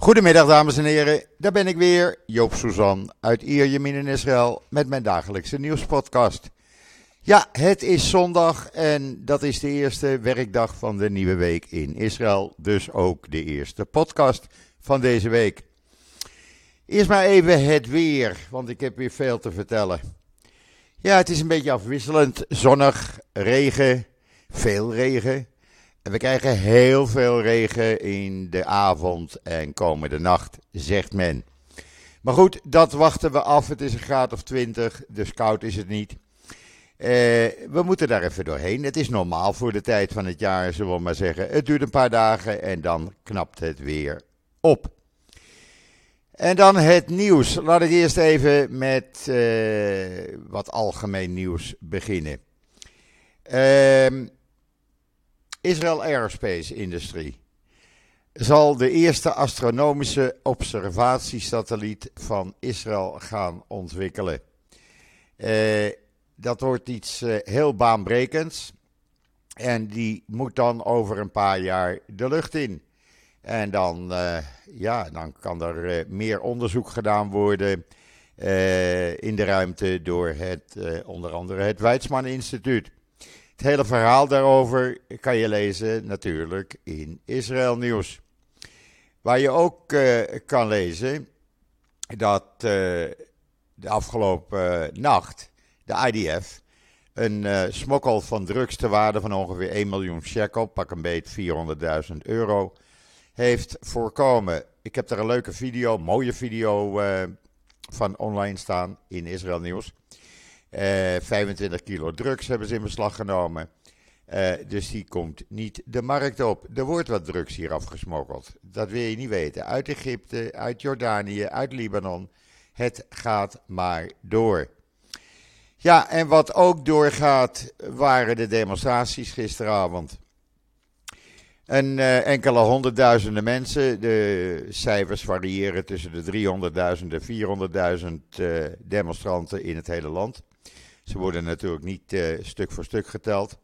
Goedemiddag dames en heren, daar ben ik weer, Joop Suzan uit Ierjemien in Israël met mijn dagelijkse nieuwspodcast. Ja, het is zondag en dat is de eerste werkdag van de nieuwe week in Israël, dus ook de eerste podcast van deze week. Eerst maar even het weer, want ik heb weer veel te vertellen. Ja, het is een beetje afwisselend, zonnig, regen, veel regen. En we krijgen heel veel regen in de avond en komende nacht, zegt men. Maar goed, dat wachten we af. Het is een graad of 20, dus koud is het niet. Uh, we moeten daar even doorheen. Het is normaal voor de tijd van het jaar, zullen we maar zeggen. Het duurt een paar dagen en dan knapt het weer op. En dan het nieuws. Laat ik eerst even met uh, wat algemeen nieuws beginnen. Ehm Israel Aerospace Industrie zal de eerste astronomische observatiesatelliet van Israël gaan ontwikkelen. Uh, dat wordt iets uh, heel baanbrekends. En die moet dan over een paar jaar de lucht in. En dan, uh, ja, dan kan er meer onderzoek gedaan worden in de ruimte door het, onder andere het Weizmann Instituut. Het hele verhaal daarover kan je lezen natuurlijk in Israël Nieuws. Waar je ook uh, kan lezen dat uh, de afgelopen uh, nacht de IDF een smokkel van drugs te waarde van ongeveer 1 miljoen shekel, pak een beet 400.000 euro, heeft voorkomen. Ik heb daar een leuke video, mooie video van online staan in Israël Nieuws. 25 eh, kilo drugs hebben ze in beslag genomen. Uh, dus die komt niet de markt op. Er wordt wat drugs hier afgesmokkeld. Dat wil je niet weten. Uit Egypte, uit Jordanië, uit Libanon. Het gaat maar door. Ja, en wat ook doorgaat, waren de demonstraties gisteravond. En uh, enkele honderdduizenden mensen, de cijfers variëren tussen de 300.000 en 400.000 uh, demonstranten in het hele land. Ze worden natuurlijk niet uh, stuk voor stuk geteld.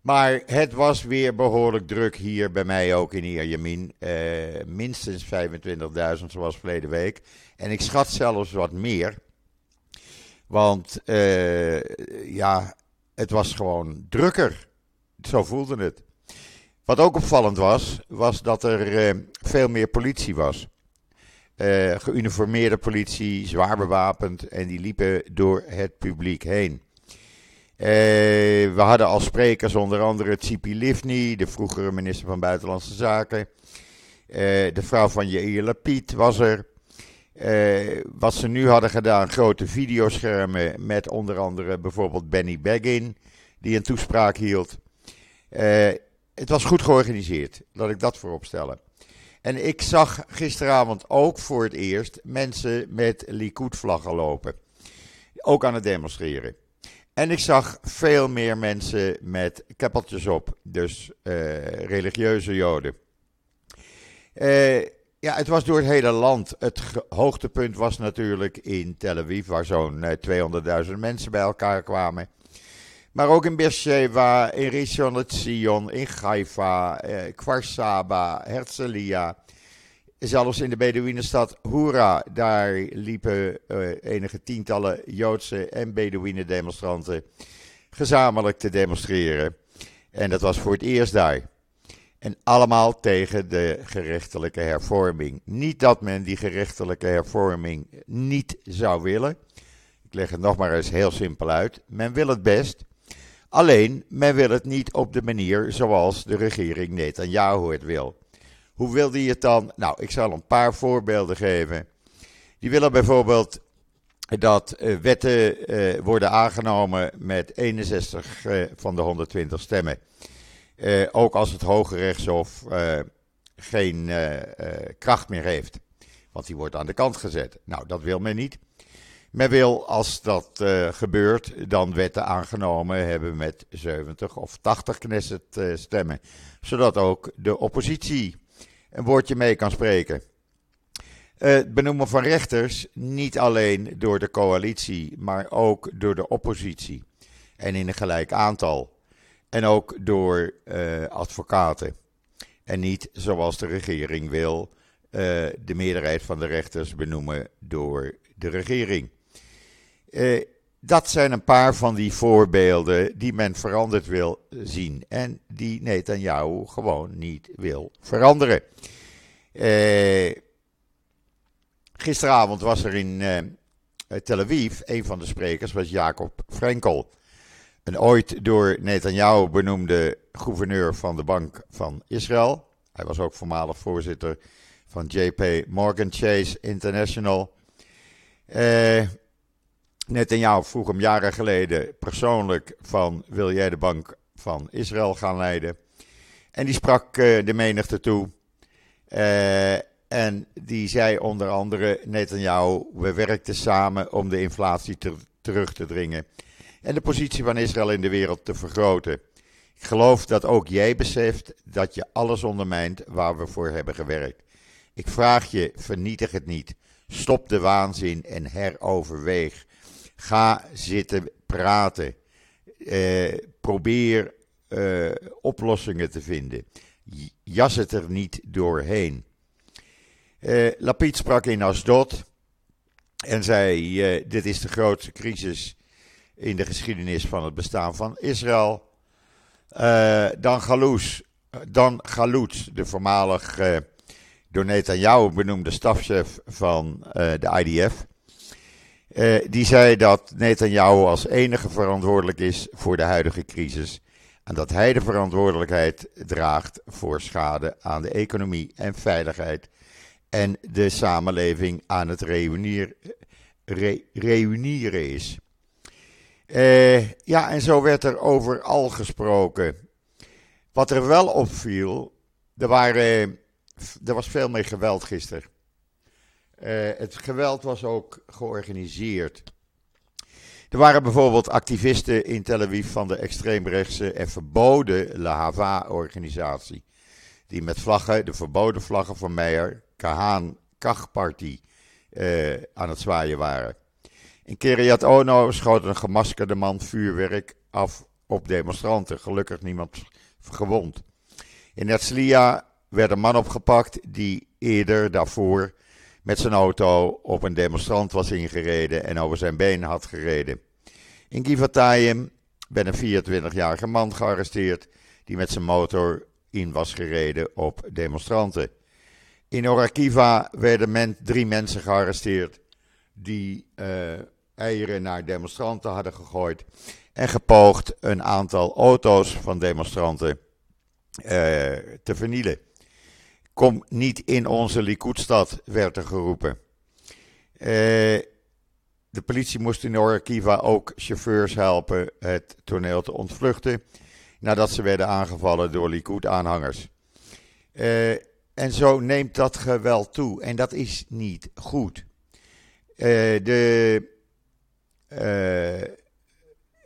Maar het was weer behoorlijk druk hier bij mij ook in Ierjemien. Uh, minstens 25.000 zoals verleden week. En ik schat zelfs wat meer. Want uh, ja, het was gewoon drukker. Zo voelde het. Wat ook opvallend was, was dat er veel meer politie was. Uh, geuniformeerde politie, zwaar bewapend en die liepen door het publiek heen. Uh, we hadden als sprekers onder andere Tzipi Livni, de vroegere minister van Buitenlandse Zaken. Uh, de vrouw van Yair Lapid was er. wat ze nu hadden gedaan, grote videoschermen met onder andere bijvoorbeeld Benny Begin, die een toespraak hield. het was goed georganiseerd, laat ik dat voorop stellen. En ik zag gisteravond ook voor het eerst mensen met Likud-vlaggen lopen. Ook aan het demonstreren. En ik zag veel meer mensen met keppeltjes op, dus uh, religieuze joden. Uh, ja, het was door het hele land. Het hoogtepunt was natuurlijk in Tel Aviv, waar zo'n 200.000 mensen bij elkaar kwamen. Maar ook in Beersheba, in Rishon LeZion, in Haifa, eh, Kvarsaba, Herzliya. Zelfs in de Bedouinenstad Hoera, daar liepen uh, enige tientallen Joodse en Bedouinen demonstranten gezamenlijk te demonstreren. En dat was voor het eerst daar. En allemaal tegen de gerechtelijke hervorming. Niet dat men die gerechtelijke hervorming niet zou willen. Ik leg het nog maar eens heel simpel uit. Men wil het best. Alleen, men wil het niet op de manier zoals de regering Netanyahu het wil. Hoe wil die het dan? Nou, ik zal een paar voorbeelden geven. Die willen bijvoorbeeld dat uh, wetten uh, worden aangenomen met 61 uh, eh, van de 120 stemmen. ook als het Hoge Rechtshof geen kracht meer heeft. Want die wordt aan de kant gezet. Nou, dat wil men niet. Men wil, als dat uh, gebeurt, dan wetten aangenomen hebben met 70 of 80 Knesset stemmen. Zodat ook de oppositie een woordje mee kan spreken. Het benoemen van rechters niet alleen door de coalitie, maar ook door de oppositie. En in een gelijk aantal. En ook door uh, advocaten. En niet zoals de regering wil, de meerderheid van de rechters benoemen door de regering. Uh, dat zijn een paar van die voorbeelden die men veranderd wil zien en die Netanyahu gewoon niet wil veranderen. Uh, gisteravond was er in uh, Tel Aviv, een van de sprekers was Jacob Frenkel. Een ooit door Netanyahu benoemde gouverneur van de Bank van Israël. Hij was ook voormalig voorzitter van JP Morgan Chase International. Uh, Netanyahu vroeg hem jaren geleden persoonlijk van wil jij de bank van Israël gaan leiden? En die sprak uh, de menigte toe. Uh, en die zei onder andere Netanyahu, we werkten samen om de inflatie te, terug te dringen. En de positie van Israël in de wereld te vergroten. Ik geloof dat ook jij beseft dat je alles ondermijnt waar we voor hebben gewerkt. Ik vraag je, vernietig het niet. Stop de waanzin en heroverweeg. Ga zitten praten. Eh, probeer eh, oplossingen te vinden. Jas het er niet doorheen. Uh, Lapid sprak in Asdod en zei: Dit is de grootste crisis in de geschiedenis van het bestaan van Israël. Dan Galous, dan Galouts, de voormalig door Netanyahu benoemde stafchef van de IDF. Uh, die zei dat Netanyahu als enige verantwoordelijk is voor de huidige crisis. En dat hij de verantwoordelijkheid draagt voor schade aan de economie en veiligheid. En de samenleving aan het reunier, re, reunieren is. Uh, ja, en zo werd er overal gesproken. Wat er wel opviel, er, waren, er was veel meer geweld gisteren. Uh, het geweld was ook georganiseerd. Er waren bijvoorbeeld activisten in Tel Aviv van de extreemrechtse en verboden La Hava-organisatie. Die met vlaggen, de verboden vlaggen van Meijer, Kahan, Kach-party uh, aan het zwaaien waren. In Kiryat Ono schoot een gemaskerde man vuurwerk af op demonstranten. Gelukkig niemand gewond. In Herzliya werd een man opgepakt die eerder daarvoor met zijn auto op een demonstrant was ingereden en over zijn been had gereden. In Givatayim werd een 24-jarige man gearresteerd die met zijn motor in was gereden op demonstranten. In Orakiva werden drie mensen gearresteerd die uh, eieren naar demonstranten hadden gegooid en gepoogd een aantal auto's van demonstranten uh, te vernielen. Kom niet in onze Likudstad, werd er geroepen. Uh, de politie moest in Orkiva ook chauffeurs helpen het toneel te ontvluchten. Nadat ze werden aangevallen door Likud-aanhangers. Uh, en zo neemt dat geweld toe. En dat is niet goed. Uh, de,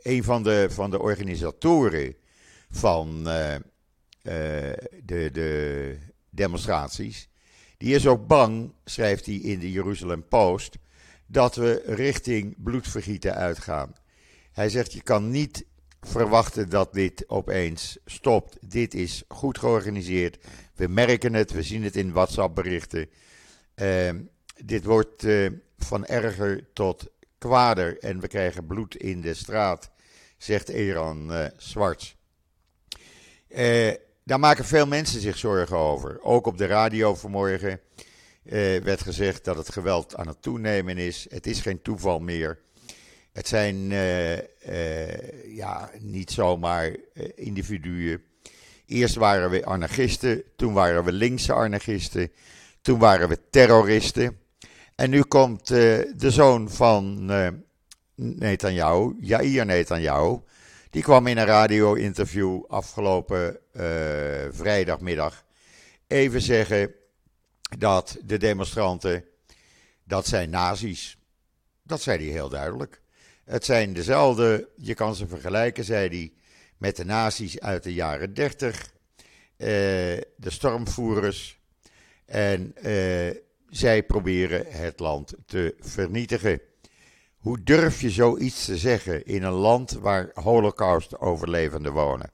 een van de, van de organisatoren van de, de demonstraties. Die is ook bang, schrijft hij in de Jeruzalem Post, dat we richting bloedvergieten uitgaan. Hij zegt: Je kan niet verwachten dat dit opeens stopt. Dit is goed georganiseerd. We merken het, we zien het in WhatsApp-berichten. Uh, dit wordt uh, van erger tot kwader en we krijgen bloed in de straat, zegt Eran uh, Zwarts. Uh, daar maken veel mensen zich zorgen over. Ook op de radio vanmorgen uh, werd gezegd dat het geweld aan het toenemen is. Het is geen toeval meer. Het zijn uh, uh, ja, niet zomaar individuen. Eerst waren we anarchisten, toen waren we linkse anarchisten, toen waren we terroristen. En nu komt de zoon van Netanyahu, Jair Netanyahu, die kwam in een radio-interview afgelopen uh, vrijdagmiddag even zeggen dat de demonstranten, dat zijn nazi's. Dat zei hij heel duidelijk. Het zijn dezelfde, je kan ze vergelijken, zei hij, met de nazi's uit de jaren 30, uh, de stormvoerders. En uh, zij proberen het land te vernietigen. Hoe durf je zoiets te zeggen in een land waar holocaust-overlevenden wonen?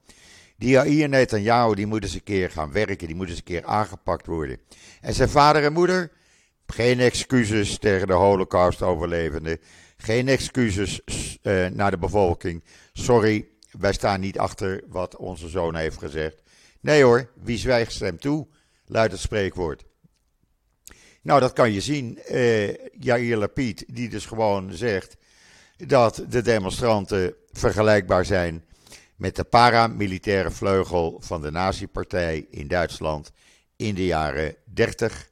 Die Jair Netanyahu, die moet eens een keer gaan werken, die moet eens een keer aangepakt worden. En zijn vader en moeder, geen excuses tegen de holocaust-overlevenden, geen excuses uh, naar de bevolking. Sorry, wij staan niet achter wat onze zoon heeft gezegd. Nee hoor, wie zwijgt stemt toe, luidt het spreekwoord. Nou, dat kan je zien. Uh, Jair Lapid, die dus gewoon zegt dat de demonstranten vergelijkbaar zijn met de paramilitaire vleugel van de nazi-partij in Duitsland in de jaren 30.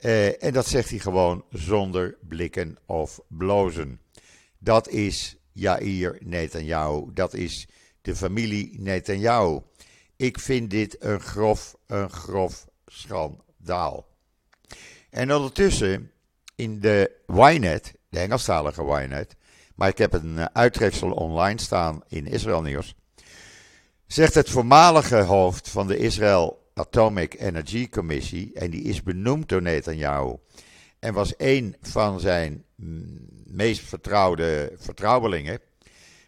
Uh, en dat zegt hij gewoon zonder blikken of blozen. Dat is Jair Netanyahu. Dat is de familie Netanyahu. Ik vind dit een grof, een grof schandaal. En ondertussen in de Ynet, de Engelstalige Ynet, maar ik heb een uittreksel online staan in Israël Nieuws, zegt het voormalige hoofd van de Israel Atomic Energy Commissie, en die is benoemd door Netanyahu, en was een van zijn meest vertrouwde vertrouwelingen,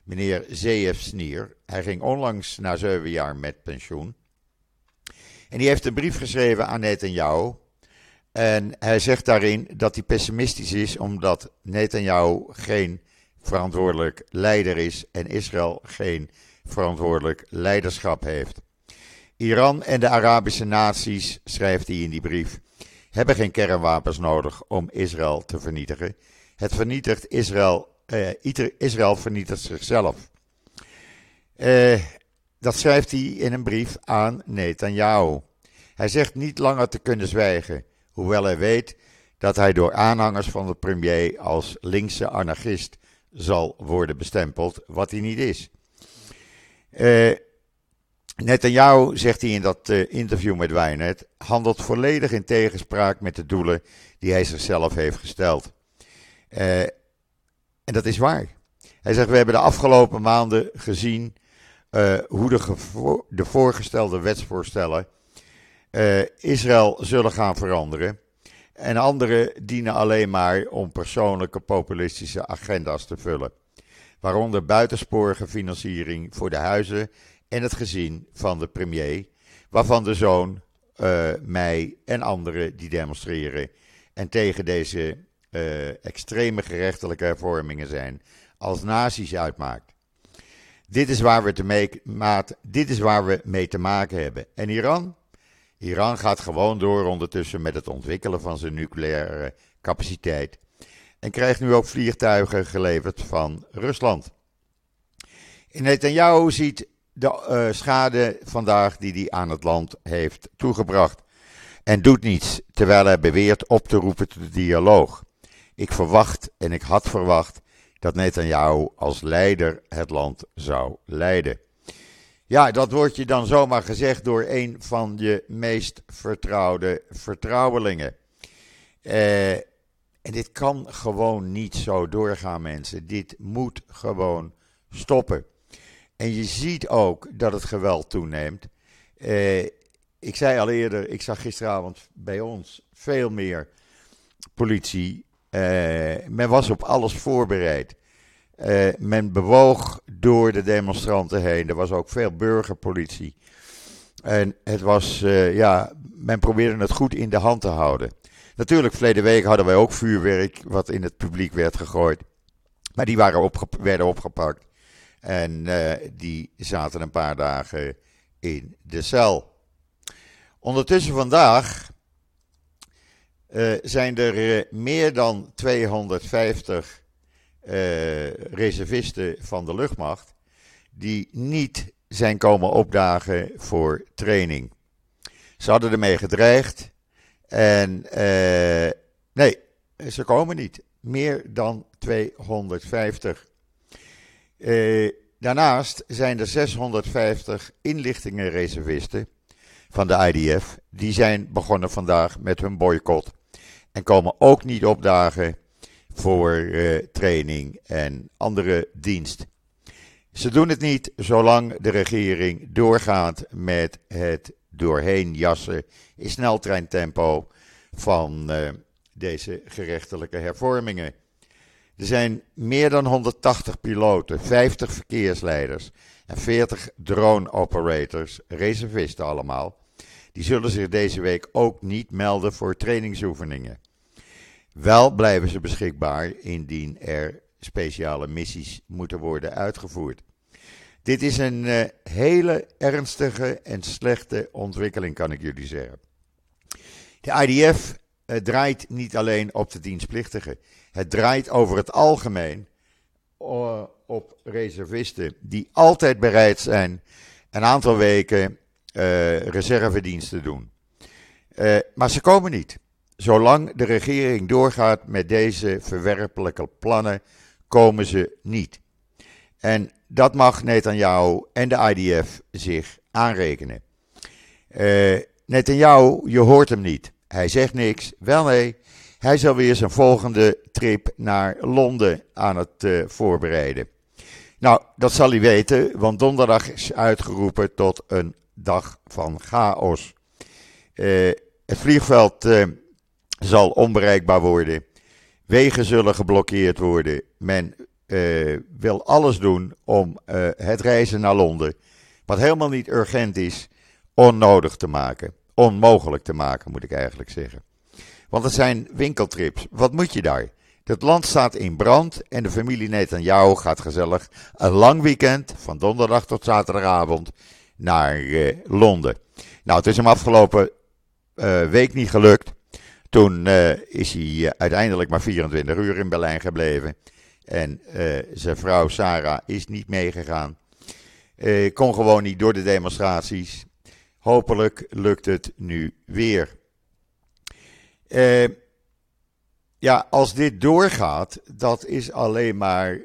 meneer Zeev Snier. Hij ging onlangs na zeven jaar met pensioen. En die heeft een brief geschreven aan Netanyahu. En hij zegt daarin dat hij pessimistisch is omdat Netanyahu geen verantwoordelijk leider is en Israël geen verantwoordelijk leiderschap heeft. Iran en de Arabische naties, schrijft hij in die brief, hebben geen kernwapens nodig om Israël te vernietigen. Het vernietigt Israël, eh, Israël vernietigt zichzelf. Eh, dat schrijft hij in een brief aan Netanyahu. Hij zegt niet langer te kunnen zwijgen, hoewel hij weet dat hij door aanhangers van de premier als linkse anarchist zal worden bestempeld, wat hij niet is. Uh, Netanyahu, zegt hij in dat uh, interview met Wijnet, handelt volledig in tegenspraak met de doelen die hij zichzelf heeft gesteld. Uh, en dat is waar. Hij zegt, we hebben de afgelopen maanden gezien hoe de, de, voorgestelde wetsvoorstellen Israël zullen gaan veranderen. En andere dienen alleen maar om persoonlijke populistische agenda's te vullen. Waaronder buitensporige financiering voor de huizen en het gezin van de premier, waarvan de zoon uh, mij en anderen die demonstreren en tegen deze uh, extreme gerechtelijke hervormingen zijn, als nazi's uitmaakt. Dit is, waar we te mee, maat, dit is waar we mee te maken hebben. En Iran? Iran gaat gewoon door ondertussen met het ontwikkelen van zijn nucleaire capaciteit. En krijgt nu ook vliegtuigen geleverd van Rusland. In Netanyahu ziet de uh, schade vandaag die hij aan het land heeft toegebracht. En doet niets, terwijl hij beweert op te roepen tot dialoog. Ik verwacht en ik had verwacht dat Netanyahu als leider het land zou leiden. Ja, dat wordt je dan zomaar gezegd door een van je meest vertrouwde vertrouwelingen. Uh, en dit kan gewoon niet zo doorgaan, mensen. Dit moet gewoon stoppen. En je ziet ook dat het geweld toeneemt. Uh, ik zei al eerder, ik zag gisteravond bij ons veel meer politie. Uh, men was op alles voorbereid. Uh, men bewoog door de demonstranten heen. Er was ook veel burgerpolitie. En het was, ja, men probeerde het goed in de hand te houden. Natuurlijk, verleden week hadden wij ook vuurwerk wat in het publiek werd gegooid. Maar die waren opge werden opgepakt. En uh, die zaten een paar dagen in de cel. Ondertussen vandaag zijn er meer dan 250 reservisten van de luchtmacht die niet zijn komen opdagen voor training. Ze hadden ermee gedreigd en nee, ze komen niet. Meer dan 250. Uh, daarnaast zijn er 650 inlichtingenreservisten van de IDF. Die zijn begonnen vandaag met hun boycott. En komen ook niet opdagen voor uh, training en andere dienst. Ze doen het niet zolang de regering doorgaat met het doorheen jassen in sneltreintempo van uh, deze gerechtelijke hervormingen. Er zijn meer dan 180 piloten, 50 verkeersleiders en 40 drone operators, reservisten allemaal. Die zullen zich deze week ook niet melden voor trainingsoefeningen. Wel blijven ze beschikbaar indien er speciale missies moeten worden uitgevoerd. Dit is een uh, hele ernstige en slechte ontwikkeling, kan ik jullie zeggen. De IDF uh, draait niet alleen op de dienstplichtigen. Het draait over het algemeen uh, op reservisten die altijd bereid zijn een aantal weken reservedienst te doen. maar ze komen niet. Zolang de regering doorgaat met deze verwerpelijke plannen, komen ze niet. En dat mag Netanyahu en de IDF zich aanrekenen. Uh, Netanyahu, je hoort hem niet. Hij zegt niks. Wel nee, hij zal weer zijn volgende trip naar Londen aan het uh, voorbereiden. Nou, dat zal hij weten, want donderdag is uitgeroepen tot een dag van chaos. Uh, het vliegveld zal onbereikbaar worden. Wegen zullen geblokkeerd worden. Men uh, wil alles doen om uh, het reizen naar Londen, wat helemaal niet urgent is, onnodig te maken. Onmogelijk te maken, moet ik eigenlijk zeggen. Want het zijn winkeltrips. Wat moet je daar? Het land staat in brand en de familie Netanyahu gaat gezellig een lang weekend, van donderdag tot zaterdagavond, naar uh, Londen. Nou, het is hem afgelopen week niet gelukt. Toen is hij uiteindelijk maar 24 uur in Berlijn gebleven. En uh, zijn vrouw Sarah is niet meegegaan. Kon gewoon niet door de demonstraties. Hopelijk lukt het nu weer. Ja, als dit doorgaat, dat is alleen maar,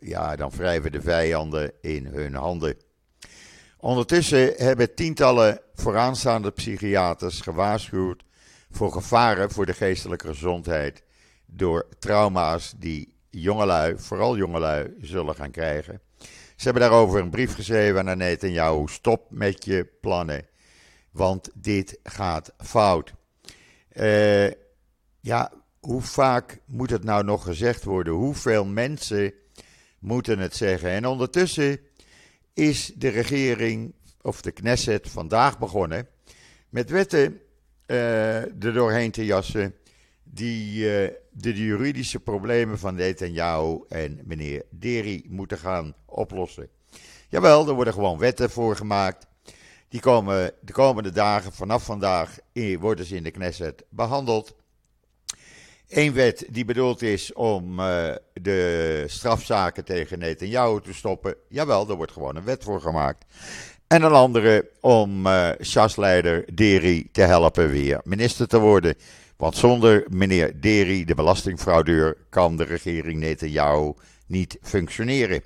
ja, dan wrijven de vijanden in hun handen. Ondertussen hebben tientallen vooraanstaande psychiaters gewaarschuwd voor gevaren voor de geestelijke gezondheid door trauma's die jongelui, vooral jongelui, zullen gaan krijgen. Ze hebben daarover een brief geschreven naar Netanyahu. Stop met je plannen, want dit gaat fout. Uh, ja, hoe vaak moet het nou nog gezegd worden? Hoeveel mensen moeten het zeggen? En ondertussen is de regering, of de Knesset, vandaag begonnen met wetten er doorheen te jassen die uh, de juridische problemen van Netanyahu en meneer Deri moeten gaan oplossen. Jawel, er worden gewoon wetten voor gemaakt. Die komen de komende dagen, vanaf vandaag, worden ze in de Knesset behandeld. Eén wet die bedoeld is om uh, de strafzaken tegen Netanyahu te stoppen. Jawel, er wordt gewoon een wet voor gemaakt. En een andere om uh, leider Deri te helpen weer minister te worden. Want zonder meneer Deri, de belastingfraudeur, kan de regering Netanyahu niet functioneren.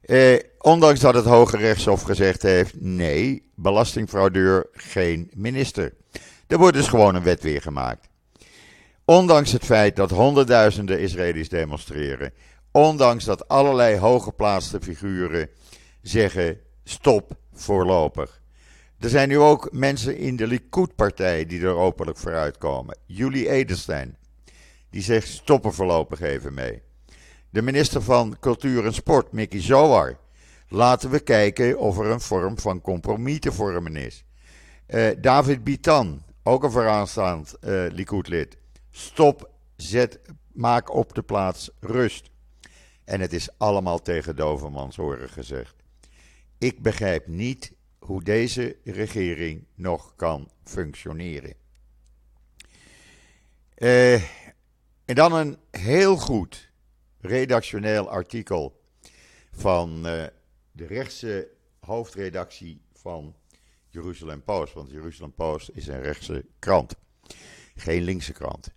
Eh, ondanks dat het Hoge Rechtshof gezegd heeft: nee, belastingfraudeur geen minister. Er wordt dus gewoon een wet weer gemaakt. Ondanks het feit dat honderdduizenden Israëli's demonstreren. Ondanks dat allerlei hooggeplaatste figuren zeggen: stop voorlopig. Er zijn nu ook mensen in de Likud-partij die er openlijk voor uitkomen. Julie Edelstein, die zegt stoppen voorlopig even mee. De minister van Cultuur en Sport, Mickey Zohar. Laten we kijken of er een vorm van compromis te vormen is. Uh, David Bitan, ook een vooraanstaand uh, Likud-lid. Stop, zet, maak op de plaats rust. En het is allemaal tegen Dovermans horen gezegd. Ik begrijp niet hoe deze regering nog kan functioneren. Uh, en dan een heel goed redactioneel artikel van uh, de rechtse hoofdredactie van Jeruzalem Post. Want Jeruzalem Post is een rechtse krant, geen linkse krant.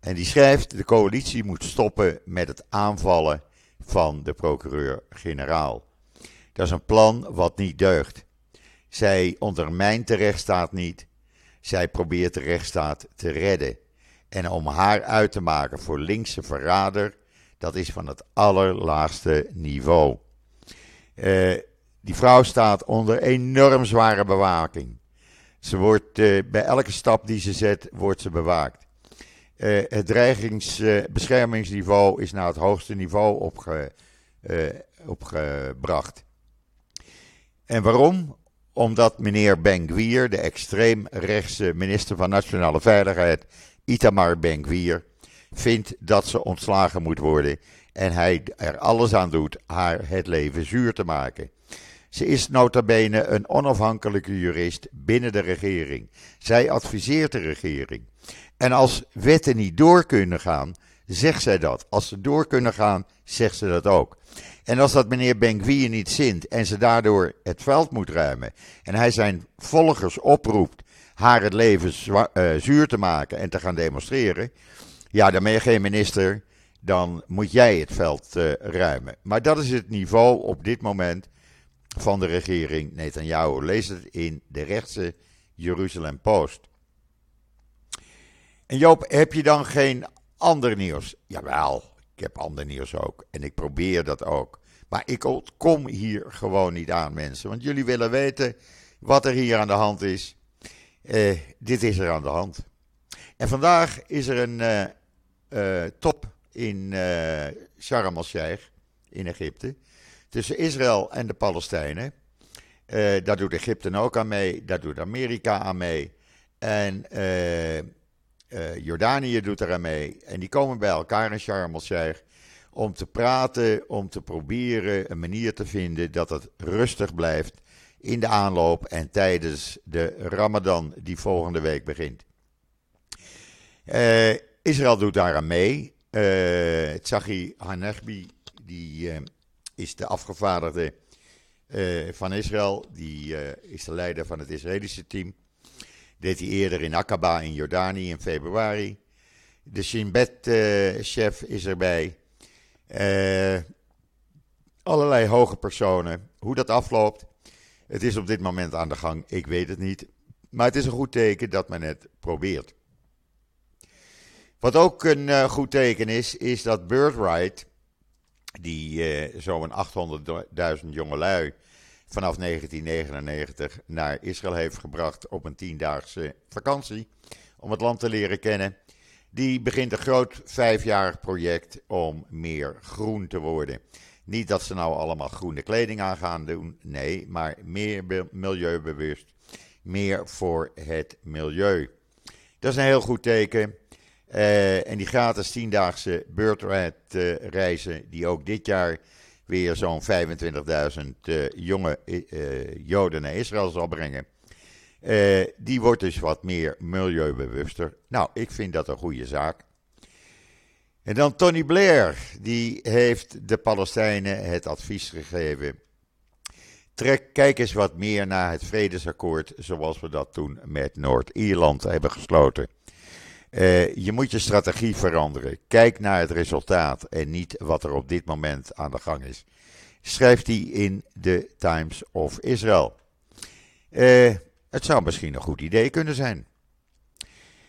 En die schrijft: de coalitie moet stoppen met het aanvallen van de procureur-generaal. Dat is een plan wat niet deugt. Zij ondermijnt de rechtsstaat niet. Zij probeert de rechtsstaat te redden. En om haar uit te maken voor linkse verrader, dat is van het allerlaagste niveau. Uh, die vrouw staat onder enorm zware bewaking. Ze wordt uh, bij elke stap die ze zet, wordt ze bewaakt. Uh, het dreigingsbeschermingsniveau is naar het hoogste niveau opge, opgebracht. En waarom? Omdat meneer Ben-Gvir, de extreemrechtse minister van Nationale Veiligheid, Itamar Ben-Gvir, vindt dat ze ontslagen moet worden en hij er alles aan doet haar het leven zuur te maken. Ze is nota bene een onafhankelijke jurist binnen de regering. Zij adviseert de regering. En als wetten niet door kunnen gaan, zegt zij dat. Als ze door kunnen gaan, zegt ze dat ook. En als dat meneer Benkwier niet zint en ze daardoor het veld moet ruimen en hij zijn volgers oproept haar het leven uh, zuur te maken en te gaan demonstreren, ja, dan ben je geen minister, dan moet jij het veld uh, ruimen. Maar dat is het niveau op dit moment van de regering Netanyahu. Lees het in de rechtse Jeruzalem Post. En Joop, heb je dan geen ander nieuws? Jawel, ik heb ander nieuws ook. En ik probeer dat ook. Maar ik kom hier gewoon niet aan, mensen. Want jullie willen weten wat er hier aan de hand is. Eh, dit is er aan de hand. En vandaag is er een uh, uh, top in Sharm el-Sheikh in Egypte. Tussen Israël en de Palestijnen. daar doet Egypte ook aan mee. Daar doet Amerika aan mee. En Jordanië doet er aan mee. En die komen bij elkaar in Sharm el-Sheikh om te praten, om te proberen een manier te vinden dat het rustig blijft in de aanloop en tijdens de Ramadan die volgende week begint. Uh, Israël doet daaraan mee. Uh, Tsachi Hanegbi, die is de afgevaardigde van Israël, die is de leider van het Israëlische team. Deed hij eerder in Aqaba in Jordanië in februari. De Shin Bet-chef is erbij. Uh, allerlei hoge personen. Hoe dat afloopt, het is op dit moment aan de gang. Ik weet het niet. Maar het is een goed teken dat men het probeert. Wat ook een uh, goed teken is, is dat Birthright, die uh, zo'n 800.000 jongelui vanaf 1999 naar Israël heeft gebracht op een tiendaagse vakantie, om het land te leren kennen, die begint een groot vijfjarig project om meer groen te worden. Niet dat ze nou allemaal groene kleding aan gaan doen, nee, maar meer milieubewust, meer voor het milieu. Dat is een heel goed teken. Uh, en die gratis tiendaagse Birthright uh, reizen, die ook dit jaar weer zo'n 25.000 uh, jonge uh, Joden naar Israël zal brengen. Die wordt dus wat meer milieubewuster. Nou, ik vind dat een goede zaak. En dan Tony Blair, die heeft de Palestijnen het advies gegeven. Trek, kijk eens wat meer naar het vredesakkoord zoals we dat toen met Noord-Ierland hebben gesloten. Uh, je moet je strategie veranderen. Kijk naar het resultaat en niet wat er op dit moment aan de gang is. Schrijft hij in de Times of Israel. Uh, het zou misschien een goed idee kunnen zijn.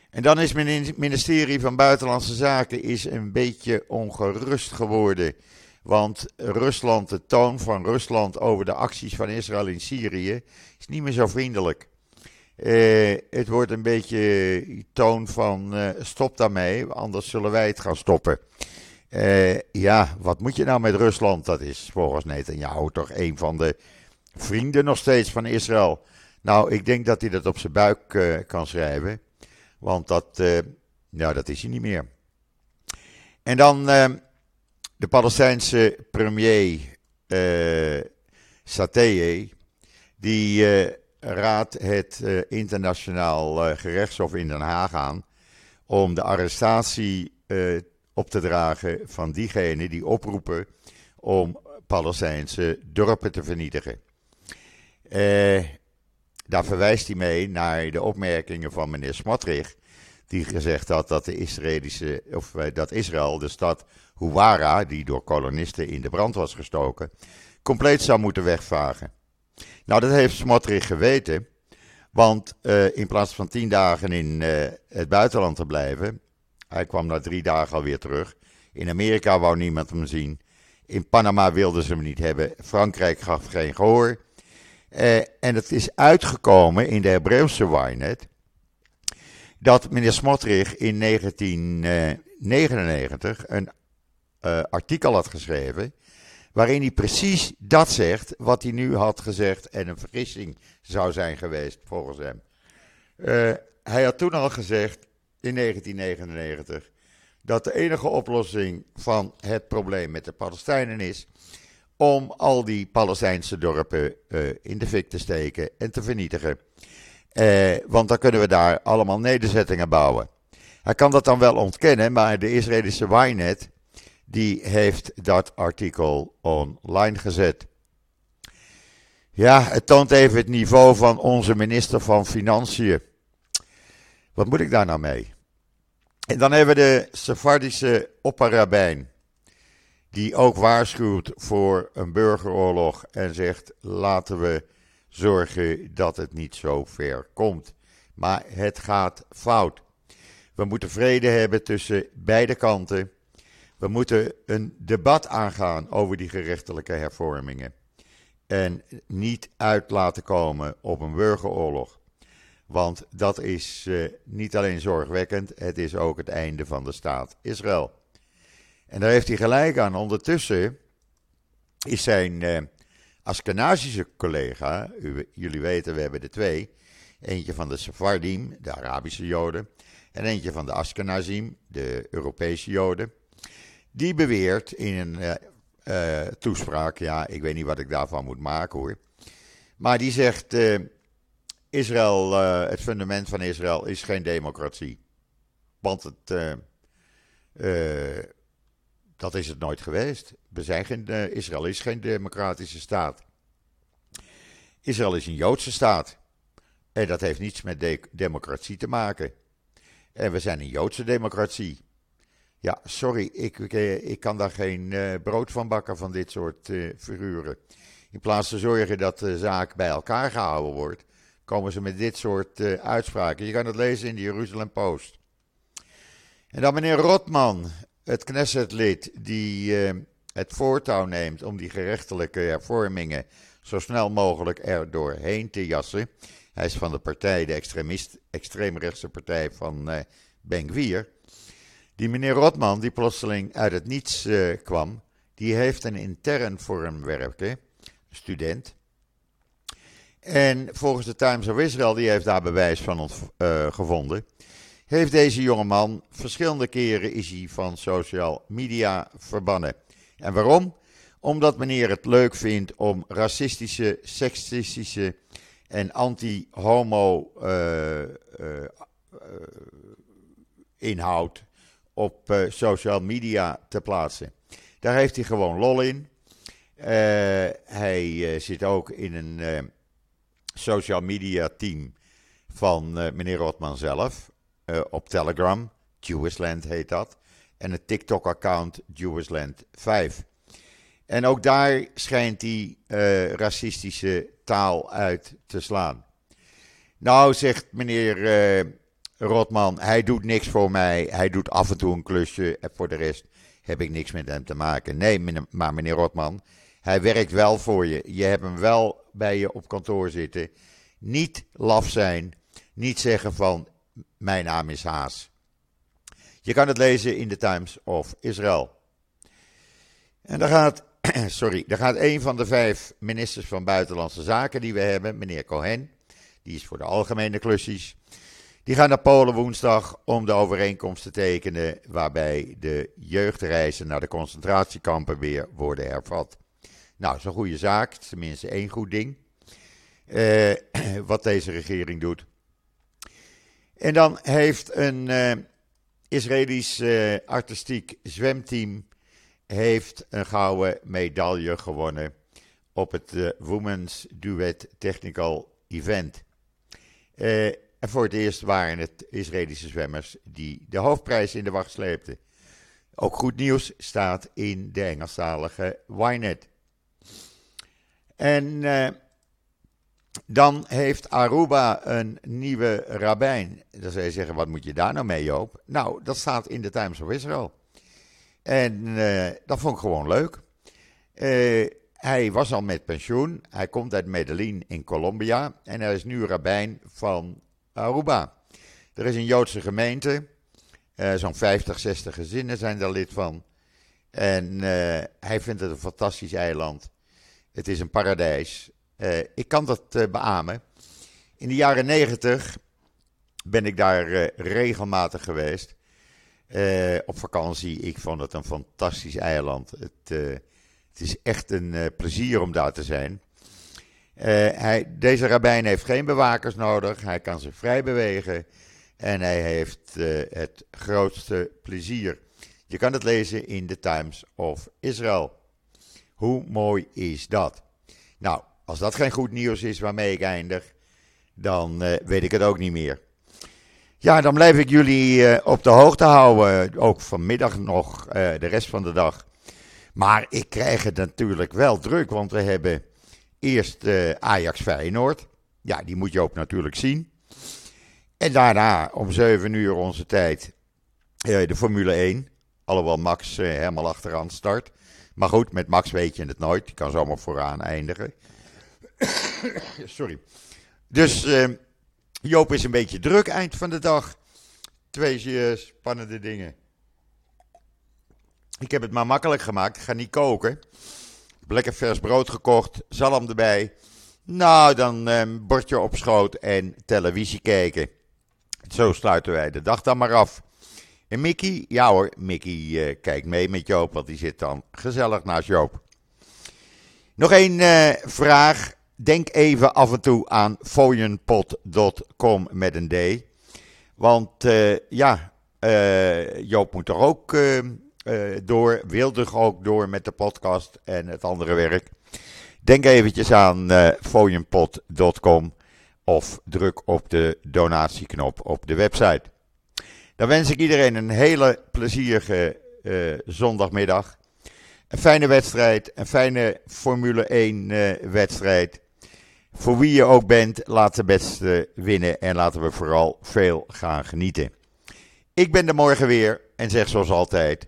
En dan is het ministerie van Buitenlandse Zaken is een beetje ongerust geworden. Want Rusland, de toon van Rusland over de acties van Israël in Syrië, is niet meer zo vriendelijk. Uh, het wordt een beetje toon van uh, stop daarmee, anders zullen wij het gaan stoppen. Uh, ja, wat moet je nou met Rusland? Dat is volgens Netanyahu toch een van de vrienden nog steeds van Israël. Nou, ik denk dat hij dat op zijn buik kan schrijven. Want dat, nou, dat is hij niet meer. En dan de Palestijnse premier Sateye. Die raadt het internationaal gerechtshof in Den Haag aan. Om de arrestatie op te dragen van diegenen die oproepen om Palestijnse dorpen te vernietigen. Eh daar verwijst hij mee naar de opmerkingen van meneer Smotrich. Die gezegd had dat, de Israëlische, of, eh, dat Israël de stad Huwara, die door kolonisten in de brand was gestoken, compleet zou moeten wegvagen. Nou, dat heeft Smotrich geweten. Want uh, in plaats van tien dagen in uh, het buitenland te blijven, hij kwam na drie dagen alweer terug. In Amerika wou niemand hem zien. In Panama wilden ze hem niet hebben. Frankrijk gaf geen gehoor. Uh, en het is uitgekomen in de Hebreeuwse Wynet dat meneer Smotrich in 1999 een artikel had geschreven. Waarin hij precies dat zegt wat hij nu had gezegd en een vergissing zou zijn geweest volgens hem. Uh, hij had toen al gezegd in 1999 dat de enige oplossing van het probleem met de Palestijnen is om al die Palestijnse dorpen uh, in de fik te steken en te vernietigen. Uh, want dan kunnen we daar allemaal nederzettingen bouwen. Hij kan dat dan wel ontkennen, maar de Israëlische Wynet die heeft dat artikel online gezet. Ja, het toont even het niveau van onze minister van Financiën. Wat moet ik daar nou mee? En dan hebben we de Sephardische opperrabijn, die ook waarschuwt voor een burgeroorlog en zegt: laten we zorgen dat het niet zo ver komt. Maar het gaat fout. We moeten vrede hebben tussen beide kanten. We moeten een debat aangaan over die gerechtelijke hervormingen. En niet uit laten komen op een burgeroorlog. Want dat is uh, niet alleen zorgwekkend, het is ook het einde van de staat Israël. En daar heeft hij gelijk aan. Ondertussen is zijn uh, Askenazische collega, u, jullie weten, we hebben er twee. Eentje van de Sephardim, de Arabische Joden. En eentje van de Askenazim, de Europese Joden. Die beweert in een uh, uh, toespraak, ja, ik weet niet wat ik daarvan moet maken hoor. Maar die zegt, uh, Israël, het fundament van Israël is geen democratie. Want het, dat is het nooit geweest. We zijn geen, Israël is geen democratische staat. Israël is een Joodse staat. En dat heeft niets met de democratie te maken. En we zijn een Joodse democratie. Ja, sorry, ik, ik, eh, kan daar geen uh, brood van bakken van dit soort uh, figuren. In plaats van zorgen dat de zaak bij elkaar gehouden wordt, komen ze met dit soort uitspraken. Je kan het lezen in de Jeruzalem Post. En dan meneer Rotman, het Knessetlid, die het voortouw neemt om die gerechtelijke hervormingen zo snel mogelijk er doorheen te jassen. Hij is van de partij, de extremist, extreemrechtse partij van Ben Gvir. Die meneer Rotman, die plotseling uit het niets uh, kwam, die heeft een intern vormwerk, student. En volgens de Times of Israel, die heeft daar bewijs van uh, gevonden, heeft deze jongeman verschillende keren is hij van social media verbannen. En waarom? Omdat meneer het leuk vindt om racistische, seksistische en anti-homo uh, inhoud op uh, social media te plaatsen. Daar heeft hij gewoon lol in. Uh, hij uh, zit ook in een social media team van meneer Rotman zelf op Telegram. Jewishland heet dat. En het TikTok-account Jewishland 5. En ook daar schijnt hij racistische taal uit te slaan. Nou, zegt meneer Rotman, hij doet niks voor mij. Hij doet af en toe een klusje. En voor de rest heb ik niks met hem te maken. Nee, maar meneer Rotman, hij werkt wel voor je. Je hebt hem wel bij je op kantoor zitten. Niet laf zijn. Niet zeggen van, mijn naam is Haas. Je kan het lezen in de Times of Israel. En daar gaat, sorry, daar gaat een van de vijf ministers van Buitenlandse Zaken die we hebben, meneer Cohen. Die is voor de algemene klusjes. Die gaan naar Polen woensdag om de overeenkomst te tekenen waarbij de jeugdreizen naar de concentratiekampen weer worden hervat. Nou, zo'n goede zaak, tenminste één goed ding. Uh, wat deze regering doet. En dan heeft een uh, Israëlisch uh, artistiek zwemteam heeft een gouden medaille gewonnen op het Women's Duet Technical Event. En voor het eerst waren het Israëlische zwemmers die de hoofdprijs in de wacht sleepten. Ook goed nieuws staat in de Engelstalige Ynet. En uh, dan heeft Aruba een nieuwe rabbijn. Dan zou je zeggen, wat moet je daar nou mee, Joop? Nou, dat staat in de Times of Israel. En uh, dat vond ik gewoon leuk. Uh, hij was al met pensioen. Hij komt uit Medellin in Colombia. En hij is nu rabbijn van Aruba. Er is een Joodse gemeente. Uh, Zo'n 50, 60 gezinnen zijn daar lid van. En uh, hij vindt het een fantastisch eiland. Het is een paradijs. Uh, ik kan dat beamen. In de jaren 90 ben ik daar regelmatig geweest. op vakantie. Ik vond het een fantastisch eiland. Het, het is echt een plezier om daar te zijn. Hij, deze rabbijn heeft geen bewakers nodig. Hij kan zich vrij bewegen. En hij heeft uh, het grootste plezier. Je kan het lezen in the Times of Israel. Hoe mooi is dat? Nou, als dat geen goed nieuws is waarmee ik eindig, dan uh, weet ik het ook niet meer. Ja, dan blijf ik jullie op de hoogte houden, ook vanmiddag nog, de rest van de dag. Maar ik krijg het natuurlijk wel druk, want we hebben eerst Ajax Feyenoord. Ja, die moet je ook natuurlijk zien. En daarna om 7 uur onze tijd eh, de Formule 1. Alhoewel Max eh, helemaal achteraan start. Maar goed, met Max weet je het nooit. Die kan zomaar vooraan eindigen. Sorry. Dus Joop is een beetje druk eind van de dag. Twee spannende dingen. Ik heb het maar makkelijk gemaakt. Ik ga niet koken. Lekker vers brood gekocht. Zalm erbij. Nou, dan um, bordje op schoot en televisie kijken. Zo sluiten wij de dag dan maar af. En Mickey, ja hoor, Mickey uh, kijkt mee met Joop, want die zit dan gezellig naast Joop. Nog één uh, vraag. Denk even af en toe aan fooienpot.com met een D. Want uh, ja, Joop moet er ook door, wil er ook door met de podcast en het andere werk. Denk eventjes aan fooienpot.com of druk op de donatieknop op de website. Dan wens ik iedereen een hele plezierige uh, zondagmiddag. Een fijne wedstrijd, een fijne Formule 1 uh, eh, wedstrijd. Voor wie je ook bent, laat de beste winnen en laten we vooral veel gaan genieten. Ik ben er morgen weer en zeg zoals altijd: